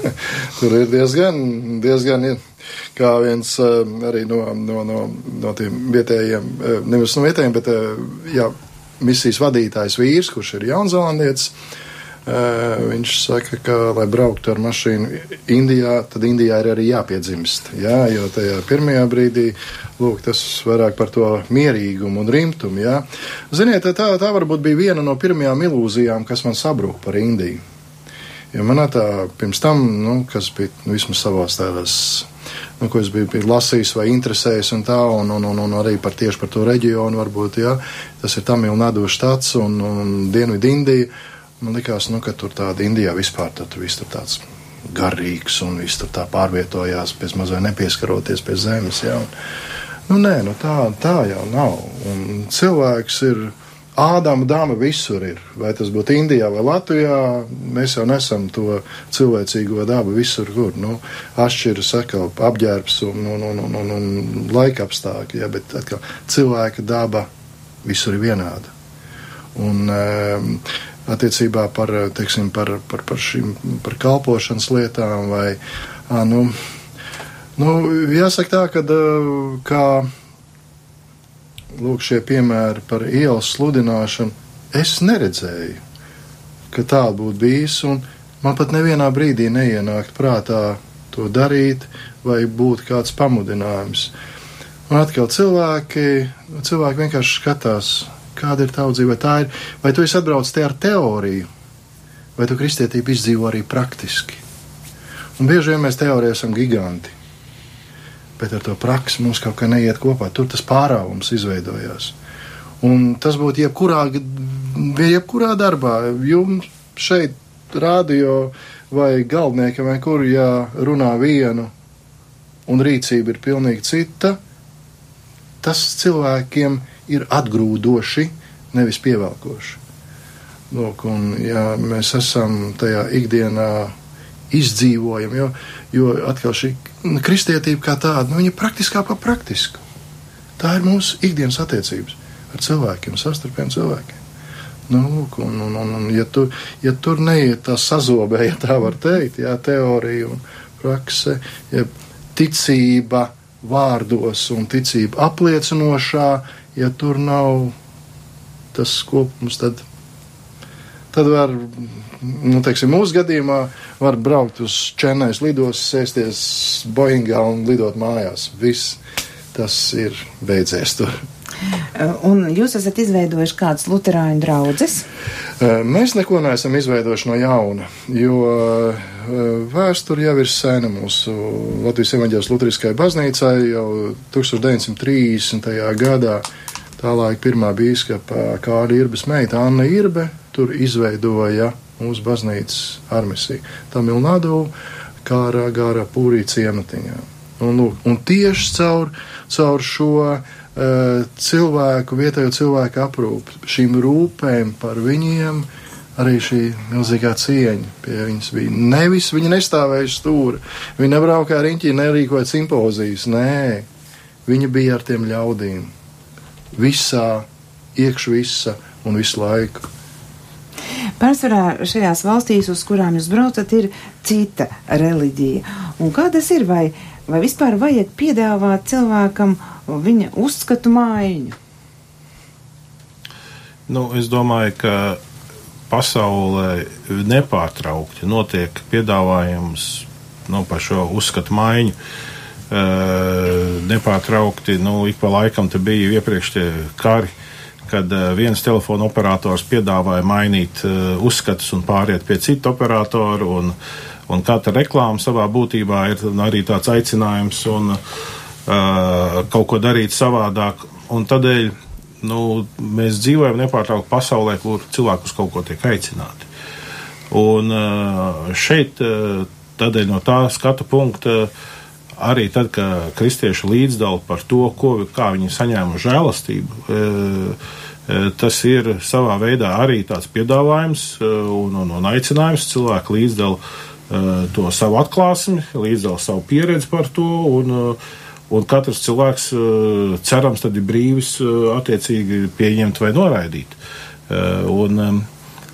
tur ir diezgan, diezgan ir, kā viens eh, arī no, no, no, no tiem vietējiem, eh, nevis no vietējiem, bet eh, jā, misijas vadītājs vīrs, kurš ir jaunzēlandietis. Viņš saka, ka, lai brauktu ar mašīnu Indijā, tad Indijā ir arī jāpiedzimst. Jā, jo tajā pirmajā brīdī lūk, tas vairāk par to mierīgumu un rimtumu. Jā. Ziniet, tā, tā varbūt bija viena no pirmajām ilūzijām, kas man sabruka par Indiju. Jo manā tā pirms tam, nu, kas bija nu, vismaz savās tādās, nu, ko es biju, biju lasījis vai interesējis un tā, un, un, un, un arī par tieši par to reģionu varbūt, jā, tas ir Tamilnadu štats un, un Dienvidu Indija. Man likās, nu, ka tur tāda Indijā vispār tur viss tur tāds garīgs un viss tur tā pārvietojās, pēc mazliet nepieskaroties pie zemes, jā. Un, nu, nē, nu tā, tā jau nav. Un cilvēks ir Ādama dāma visur ir. Vai tas būtu Indijā vai Latvijā, mēs jau nesam to cilvēcīgo dabu visur, kur. Nu, atšķiras atkal apģērbs un, un, un, un, un, un laika apstākļi, ja, bet atkal cilvēka daba visur ir vienāda. Un, um, attiecībā par, teiksim, par, par, par šīm par kalpošanas lietām vai, ā, nu, Nu, jāsaka tā, ka kā lūk, šie piemēri par ielas sludināšanu, es neredzēju, ka tā būtu bijis, un man pat nevienā brīdī neienākt prātā to darīt, vai būtu kāds pamudinājums. Un atkal cilvēki, cilvēki vienkārši skatās, kāda ir taudzība, vai tā ir, vai tu esi atbraucis te ar teoriju, vai tu kristietību izdzīvo arī praktiski. Un bieži vien mēs teorijā esam giganti bet ar to praksi mums kaut kā neiet kopā. Tur tas pārāvums izveidojās. Un tas būtu jebkurā, jebkurā darbā, jums šeit, radio vai galdniekam, vai kur, ja runā vienu un rīcība ir pilnīgi cita, tas cilvēkiem ir atgrūdoši, nevis pievelkoši. Lūk, un, ja mēs esam tajā ikdienā izdzīvojam, jo, jo atkal šī kristietība kā tāda, nu, viņa praktiskā pa praktisku. Tā ir mūsu ikdienas attiecības ar cilvēkiem, sastarpiem cilvēkiem. Nu, lūk, un, un, un, un ja, tu, ja tur neiet tā sazobē, ja tā var teikt, jā, teorija un prakse, ja ticība vārdos un ticība apliecinošā, ja tur nav tas kopums, tad, tad var nu, teiksim, mūsu gadījumā var braukt uz Čenais lidos, sēsties Boeingā un lidot mājās. Viss tas ir beidzies tur. Un jūs esat izveidojuši kādas luterāņu draudzes? Mēs neko neesam izveidojuši no jauna, jo vēsture jau ir sena mūsu Latvijas evaņģēlas luteriskajai baznīcai jau 1930. gadā. Tā laika pirmā bīskapa Kāra Irbes meita Anna Irbe tur izveidoja mūsu baznīcas armisija. Tā Milnādo kā gārā pūrī ciematiņā. Un, lūk, un tieši caur, caur šo uh, cilvēku, vietējo cilvēku aprūpi, šīm rūpēm par viņiem, arī šī milzīgā cieņa pie viņas bija. Nevis viņa nestāvēja stūri, viņa nebraukāja riņķī, nerīkoja simpozijas, nē, viņa bija ar tiem ļaudīm. Visā, iekš visa un visu laiku. Pārsvarā šajās valstīs, uz kurām jūs braucat, ir cita reliģija. Un kā tas ir? Vai, vai vispār vajag piedāvāt cilvēkam viņa uzskatu maiņu? Nu, es domāju, ka pasaulē nepārtraukti notiek piedāvājums nu, par šo uzskatu maiņu. Uh, nepārtraukti, nu, ik pa laikam te bija iepriekš tie kari, kad uh, viens telefona operators piedāvāja mainīt uh, uzskatus un pāriet pie citu operatoru. Un, un katra reklāma savā būtībā ir arī tāds aicinājums un uh, kaut ko darīt savādāk. Un tādēļ nu, mēs dzīvojam nepārtraukti pasaulē, kur cilvēki uz kaut ko tiek aicināti. Un uh, šeit, uh, tādēļ no tā skatu punkta, arī tad, kad kristieši līdzdala par to, ko, kā viņi saņēma žēlastību, uh, tas ir savā veidā arī tāds piedāvājums un, un, un aicinājums cilvēku līdzdala to savu atklāsmi, līdzdala savu pieredzi par to. Un, un katrs cilvēks, cerams, tad ir brīvis attiecīgi pieņemt vai noraidīt. Un,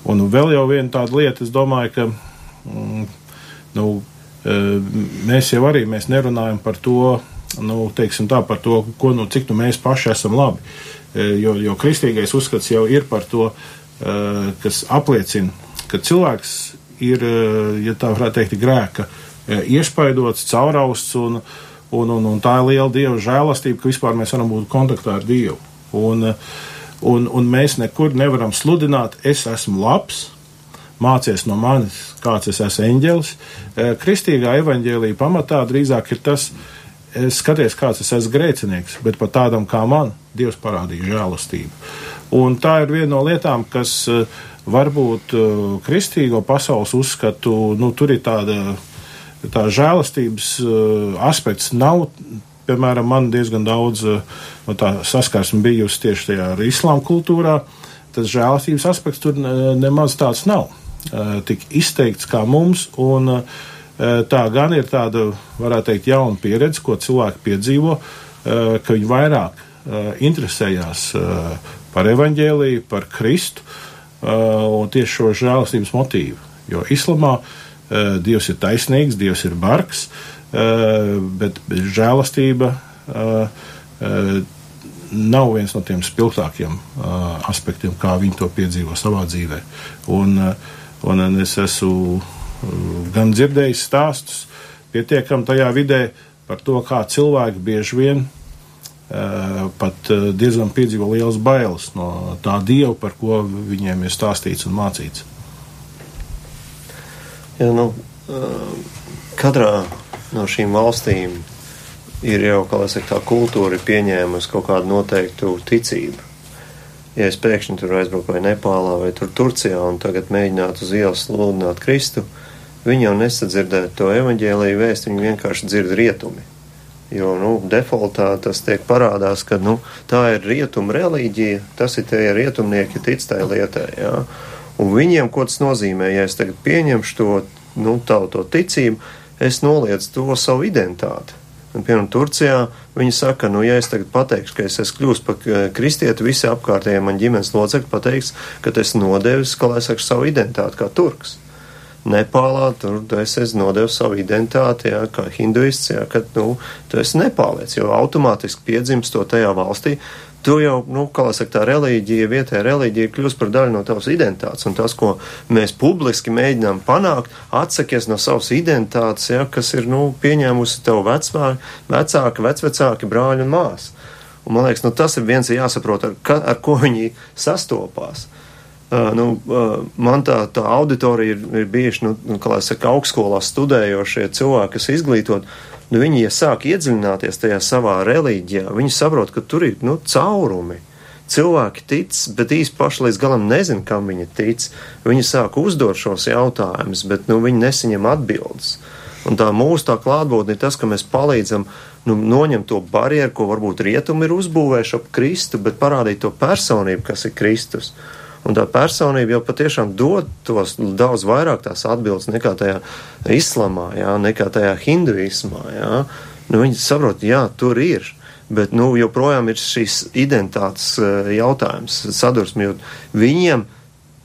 un vēl jau viena tāda lieta, es domāju, ka mm, nu, mēs jau arī mēs nerunājam par to, nu, tā, par to, ko, nu, cik nu mēs paši esam labi. Jo, jo kristīgais uzskats jau ir par to, kas apliecina, ka cilvēks ir, ja tā varētu teikt, grēka iespaidots, caurausts, un, un, un, un tā ir liela dieva žēlastība, ka vispār mēs varam būt kontaktā ar Dievu. Un, un, un mēs nekur nevaram sludināt, es esmu labs, mācies no manis, kāds es esmu eņģelis. Kristīgā evaņģēlīja pamatā drīzāk ir tas, es skaties, kāds es esmu grēcinieks, bet pat tādam kā man, Dievs parādīja žēlastību. Un tā ir viena no lietām, kas varbūt kristīgo pasaules uzskatu, nu, tur ir tāda, tā žēlastības aspekts nav. Piemēram, man diezgan daudz no tā saskarsme bijusi tieši tajā ar islāma kultūrā. Tas žēlastības aspekts tur nemaz tāds nav. Tik izteikts kā mums, un tā gan ir tāda, varētu teikt, jauna pieredze, ko cilvēki piedzīvo, ka viņi vairāk interesējās par evaņģēlīju, par Kristu un tieši šo žēlastības motīvu. Jo islamā Dievs ir taisnīgs, Dievs ir bargs, bet, bet žēlastība nav viens no tiem spilgtākiem aspektiem, kā viņi to piedzīvo savā dzīvē. Un, un es esmu gan dzirdējis stāstus pietiekami tajā vidē par to, kā cilvēki bieži vien pat diezgan piedzīvo lielas bailes no tā dieva, par ko viņiem ir stāstīts un mācīts. Ja, nu, katrā no šīm valstīm ir jau, saka, tā kultūra pieņēmusi kaut kādu noteiktu ticību. Ja es pēkšņi tur aizbraucu vai Nepālā vai tur Turcijā un tagad mēģinātu uz ielas sludināt Kristu, viņi jau nesadzirdētu to evaņģēlīju vēstu, viņi vienkārši dzird rietumi. Jo, nu, defaultā tas tiek parādās, ka, nu, tā ir rietuma reliģija, tas ir tie rietumnieki tic tai lietai, jā. Un viņiem, ko tas nozīmē, ja es tagad pieņemšu to, nu, tavu to ticību, es noliedzu to savu identitāti. Un, piemēram, Turcijā viņi saka, nu, ja es tagad pateikšu, ka es esmu kļūst par kristieti, visi apkārtējie man ģimenes locekļi pateiks, ka es nodevis, kā lai saka, savu identitāti kā turks. Nepālā, tur es esmu nodevis savu identitāti, jā, kā hinduists, jā, ka, nu, tu esi nepālietis, jo automātiski piedzimst to tajā valstī. Tu jau, nu, kā saka, tā reliģija, vietējā reliģija kļūst par daļu no tavas identitātes, un tas, ko mēs publiski mēģinām panākt, atsakies no savas identitātes, jā, kas ir, nu, pieņēmusi tev vecmā, vecāki, vecvecāki, brāļi un māsas. Un man liekas, nu, tas ir viens jāsaprot, ar, ka, ar ko viņi sastopās. Uh, nu, uh, man tā, tā auditorija ir, ir bijuši, nu, nu, kā lai saka, augstskolā studējošie cilvēki, kas izglītot. Nu, viņi, ja sāk iedziļināties tajā savā reliģijā, viņi saprot, ka tur ir nu, caurumi. Cilvēki tic, bet īsti paši līdz galam nezina, kam viņi tic. Viņi sāk uzdot šos jautājumus, bet nu, viņi nesaņem atbildes. Un tā mūsu tā klātbūtne ir tas, ka mēs palīdzam nu, noņemt to barjeru, ko varbūt rietumi ir uzbūvējuši ap Kristu, bet parādīt to personību, kas ir Kristus. Un tā personība jau patiešām dod tos daudz vairāk tās atbildes nekā tajā islamā, jā, nekā tajā hinduismā. Jā. Nu, viņi saprot, jā, tur ir. Bet nu, joprojām ir šīs identitātes eh, jautājums, sadursme, jo viņiem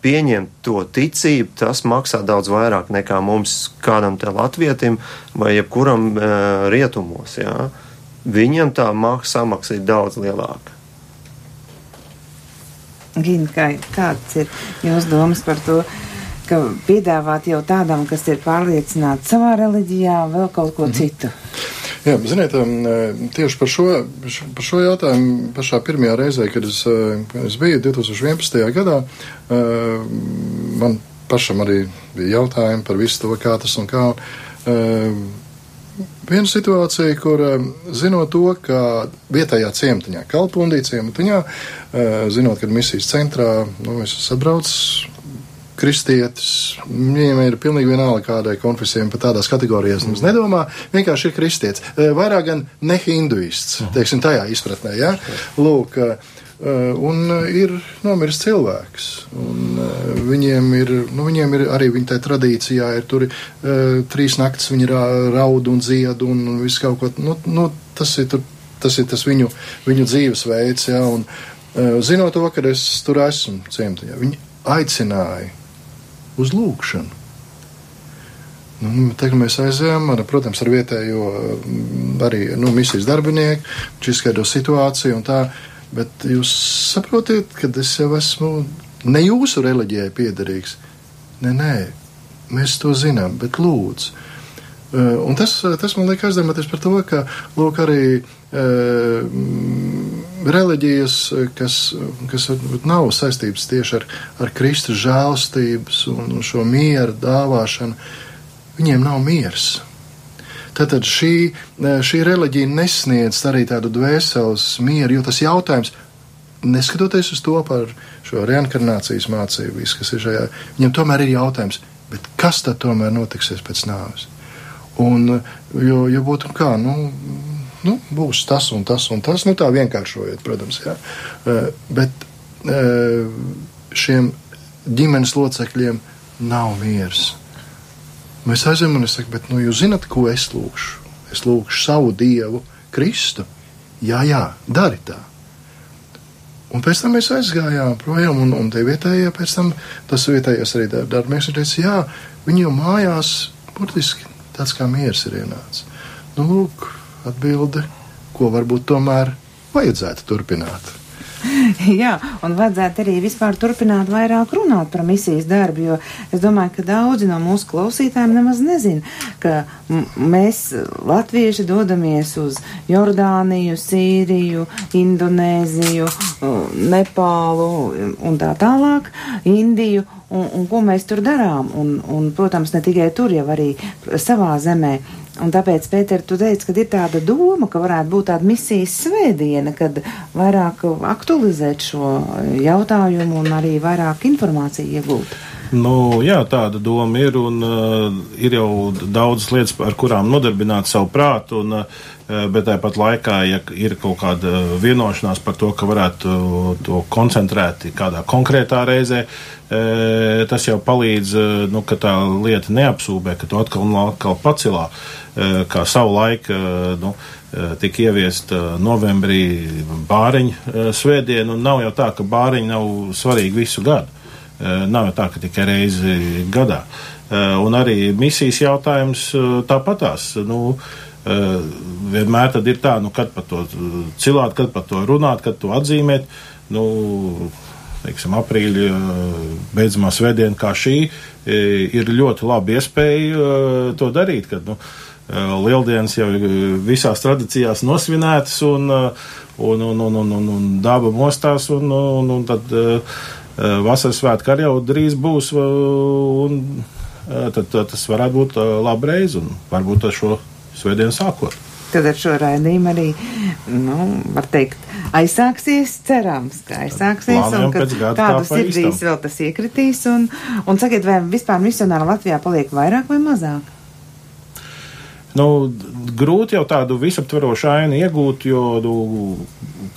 pieņemt to ticību, tas maksā daudz vairāk nekā mums, kādam te latvietim vai jebkuram uh, rietumos. Jā. Viņam tā samaksa ir daudz lielāka. Gina, kā, kāds ir jūsu domas par to, ka piedāvāt jau tādam, kas ir pārliecināts savā reliģijā, vēl kaut ko mm -hmm. citu? Jā, ziniet, um, tieši par šo, par šo jautājumu pašā pirmajā reizē, kad es, uh, kad es biju 2011. gadā, uh, man pašam arī bija jautājumi par visu to, kā tas un kā. Uh, viena situācija, kur eh, zinot to, ka vietējā ciematiņā, Kalpundī ciematiņā, eh, zinot, ka misijas centrā, nu, es esmu atbraucis kristietis, viņiem ir pilnīgi vienalga kādai konfesijai, pat tādās kategorijās mums nedomā, vienkārši ir kristietis. Eh, vairāk gan ne hinduists, teiksim, tajā izpratnē, ja? Lūk, Eh, un eh, ir nomiris cilvēks. Un, uh, viņiem, ir, nu, viņiem ir arī viņa tradīcijā, ir tur trīs naktis, viņi ra, raud un dzied un, viss kaut ko. Nu, nu, tas, ir, tur, tas ir tas viņu, viņu dzīvesveids. Ja, un, zinot to, ka es tur esmu ciematiņā, viņi aicināja uz lūgšanu. Nu, Tagad mēs aizējām, ar, protams, ar vietējo arī nu, misijas darbinieku, viņš izskaidro situāciju un tā. Uh, Bet jūs saprotat, ka es jau esmu ne jūsu reliģijai piederīgs. Nē, nē, mēs to zinām, bet lūdzu. Uh, un tas, tas man liek aizdomāties par to, ka lūk, arī uh, reliģijas, kas, kas nav saistības tieši ar, ar Kristus žēlstības un šo mieru dāvāšanu, viņiem nav miers. Tātad šī, šī reliģija nesniedz arī tādu dvēseles mieru, jo tas jautājums, neskatoties uz to par šo reinkarnācijas mācību, kas ir šajā, viņam tomēr ir jautājums, bet kas tad tomēr notiksies pēc nāves? Un, jo, ja būtu kā, nu, nu, būs tas un tas un tas, nu tā vienkāršojot, protams, jā. Bet šiem ģimenes locekļiem nav miers. Mēs aizējām un es saku, bet nu, jūs zinat, ko es lūgšu? Es lūgšu savu dievu, Kristu. Jā, jā, dari tā. Un pēc tam mēs aizgājām projām, un, un tie vietējie pēc tam, tas vietējais arī darbinieks ir teicis, jā, viņi jau mājās, burtiski tāds kā miers ir ienācis. Nu, lūk, atbilde, ko varbūt tomēr vajadzētu turpināt. Jā, un vajadzētu arī vispār turpināt vairāk runāt par misijas darbu, jo es domāju, ka daudzi no mūsu klausītājiem nemaz nezin, ka mēs, latvieši, dodamies uz Jordāniju, Sīriju, Indonēziju, Nepālu un tā tālāk, Indiju. Un, un ko mēs tur darām? Un, un, protams, ne tikai tur, jau arī savā zemē. Un tāpēc, Pēter, tu teici, ka ir tāda doma, ka varētu būt tāda misijas svētdiena, kad vairāk aktualizēt šo jautājumu un arī vairāk informāciju iegūt. Nu, jā, tāda doma ir, un uh, ir jau daudzas lietas, ar kurām nodarbināt savu prātu, un, uh, bet tāpat laikā, ja ir kaut kāda vienošanās par to, ka varētu to koncentrēt kādā konkrētā reizē, uh, tas jau palīdz, uh, nu, ka tā lieta neapsūbē, ka to atkal un atkal pacilā, uh, kā savu laiku, uh, nu, uh, tika ieviest uh, novembrī bāriņu svētdienu, un nav jau tā, ka bāriņi nav svarīgi visu gadu. Eh, nav tā, ka tikai reizi gadā. Eh, un arī misijas jautājums eh, tāpatās. Nu, vienmēr ir tā, nu, kad par to cilāt, kad par to runāt, kad to atzīmēt. Nu, teiksim, aprīļa beidzamā svētdiena kā šī ir ļoti laba iespēja to darīt, kad, nu, Lieldienas jau visās tradīcijās nosvinētas un, un, un, un, un, un, un daba mostās un, un, un tad Eh, vasaras svētki arī jau drīz būs, un eh, tad, tad tas varētu būt eh, labi reizi, un varbūt ar šo svētdienu sākot. Tad ar šo raidījumu arī, nu, var teikt, aizsāksies, cerams, ka aizsāksies, Plānojam un ka kādu sirdīs vēl tas iekritīs, un, un sakiet, vai vispār misionāri Latvijā paliek vairāk vai mazāk? Nu, grūti jau tādu visaptverošu ainu iegūt, jo nu,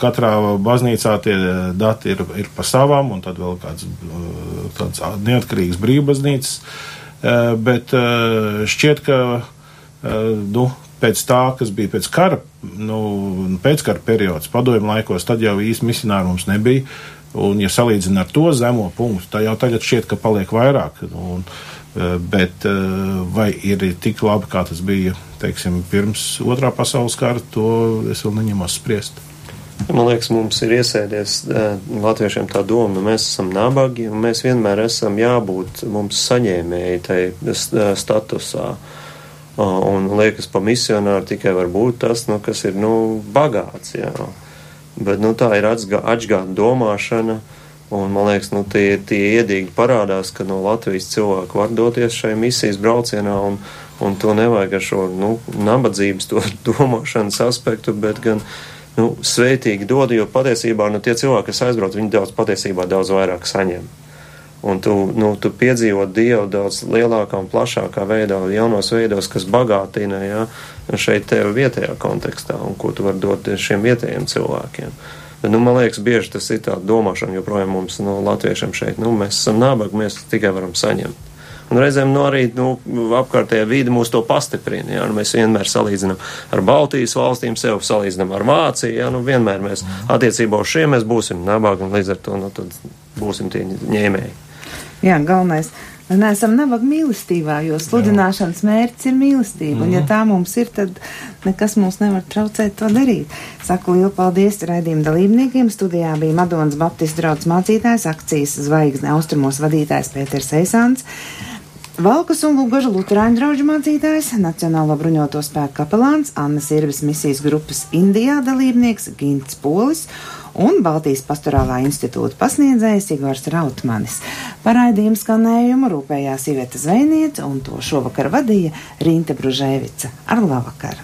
katrā baznīcā tie dati ir, ir pa savām, un tad vēl kāds tāds neatkarīgs brīvbaznīcas. Eh, bet eh, šķiet, ka eh, nu, pēc tā, kas bija pēc kara, nu, pēckara periods, padomju laikos, tad jau īsti misionāru mums nebija. Un, ja salīdzina ar to zemo punktu, tad jau tagad šķiet, ka paliek vairāk. Nu, un, Eh, bet eh, vai ir tik labi, kā tas bija teiksim, pirms otrā pasaules kara, to es vēl neņemos spriest. Man liekas, mums ir iesēdies uh, latviešiem tā doma, nu mēs esam nabagi un mēs vienmēr esam jābūt mums saņēmēji uh, statusā. Un liekas, pa misionāru tikai var būt tas, nu, kas ir, nu, bagāts, jā. Bet, nu, tā ir atgāta domāšana. Uh, Un, man liekas, nu, tie, tie iedīgi parādās, ka no Latvijas cilvēki var doties šai misijas braucienā, un, un to nevajag ar šo nu, nabadzības to domāšanas aspektu, bet gan nu, svētīgi dod, jo patiesībā nu, tie cilvēki, kas aizbrauc, viņi daudz patiesībā daudz vairāk saņem. Un tu, nu, tu piedzīvo Dievu daudz lielākā un plašākā veidā, jaunos veidos, kas bagātina ja, šeit tevi vietējā kontekstā un ko tu vari dot šiem vietējiem cilvēkiem. Bet, nu, man liekas, bieži tas ir tā domāšana joprojām mums, nu, latviešiem šeit. Nu, mēs esam nabagi, mēs tikai varam saņemt. Un reizēm nu, arī nu, apkārtējā vide mūs to pastiprina. Jā, nu, mēs vienmēr salīdzinām ar Baltijas valstīm, sev salīdzinām ar Vāciju. Jā, nu, vienmēr mēs attiecībā uz šiem būsim nabagi un līdz ar to nu, būsim tie ņēmēji. Jā, galvenais Mēs neesam nabaga mīlestībā, jo sludināšanas mērķis ir mīlestība. Mm -hmm. Un, ja mhm. tā mums ir, tad nekas mums nevar traucēt to darīt. Saku lielu paldies raidījuma dalībniekiem. Studijā bija Madonas Baptistu draugs mācītājs, akcijas zvaigzne austrumos vadītājs Pēters Eisāns. Valkas un Lūgaža Lutāņu draugu mācītājs, Nacionālo bruņoto spēku kapelāns, Annas Irvis misijas grupas Indijā dalībnieks Gints Polis un Baltijas pastorālā institūta pasniedzējs Igors Rautmanis. Par raidījumu skanējumu rūpējās Iveta Zvejniece un to šovakar vadīja Rīnta Bružēvica. Ar labvakar!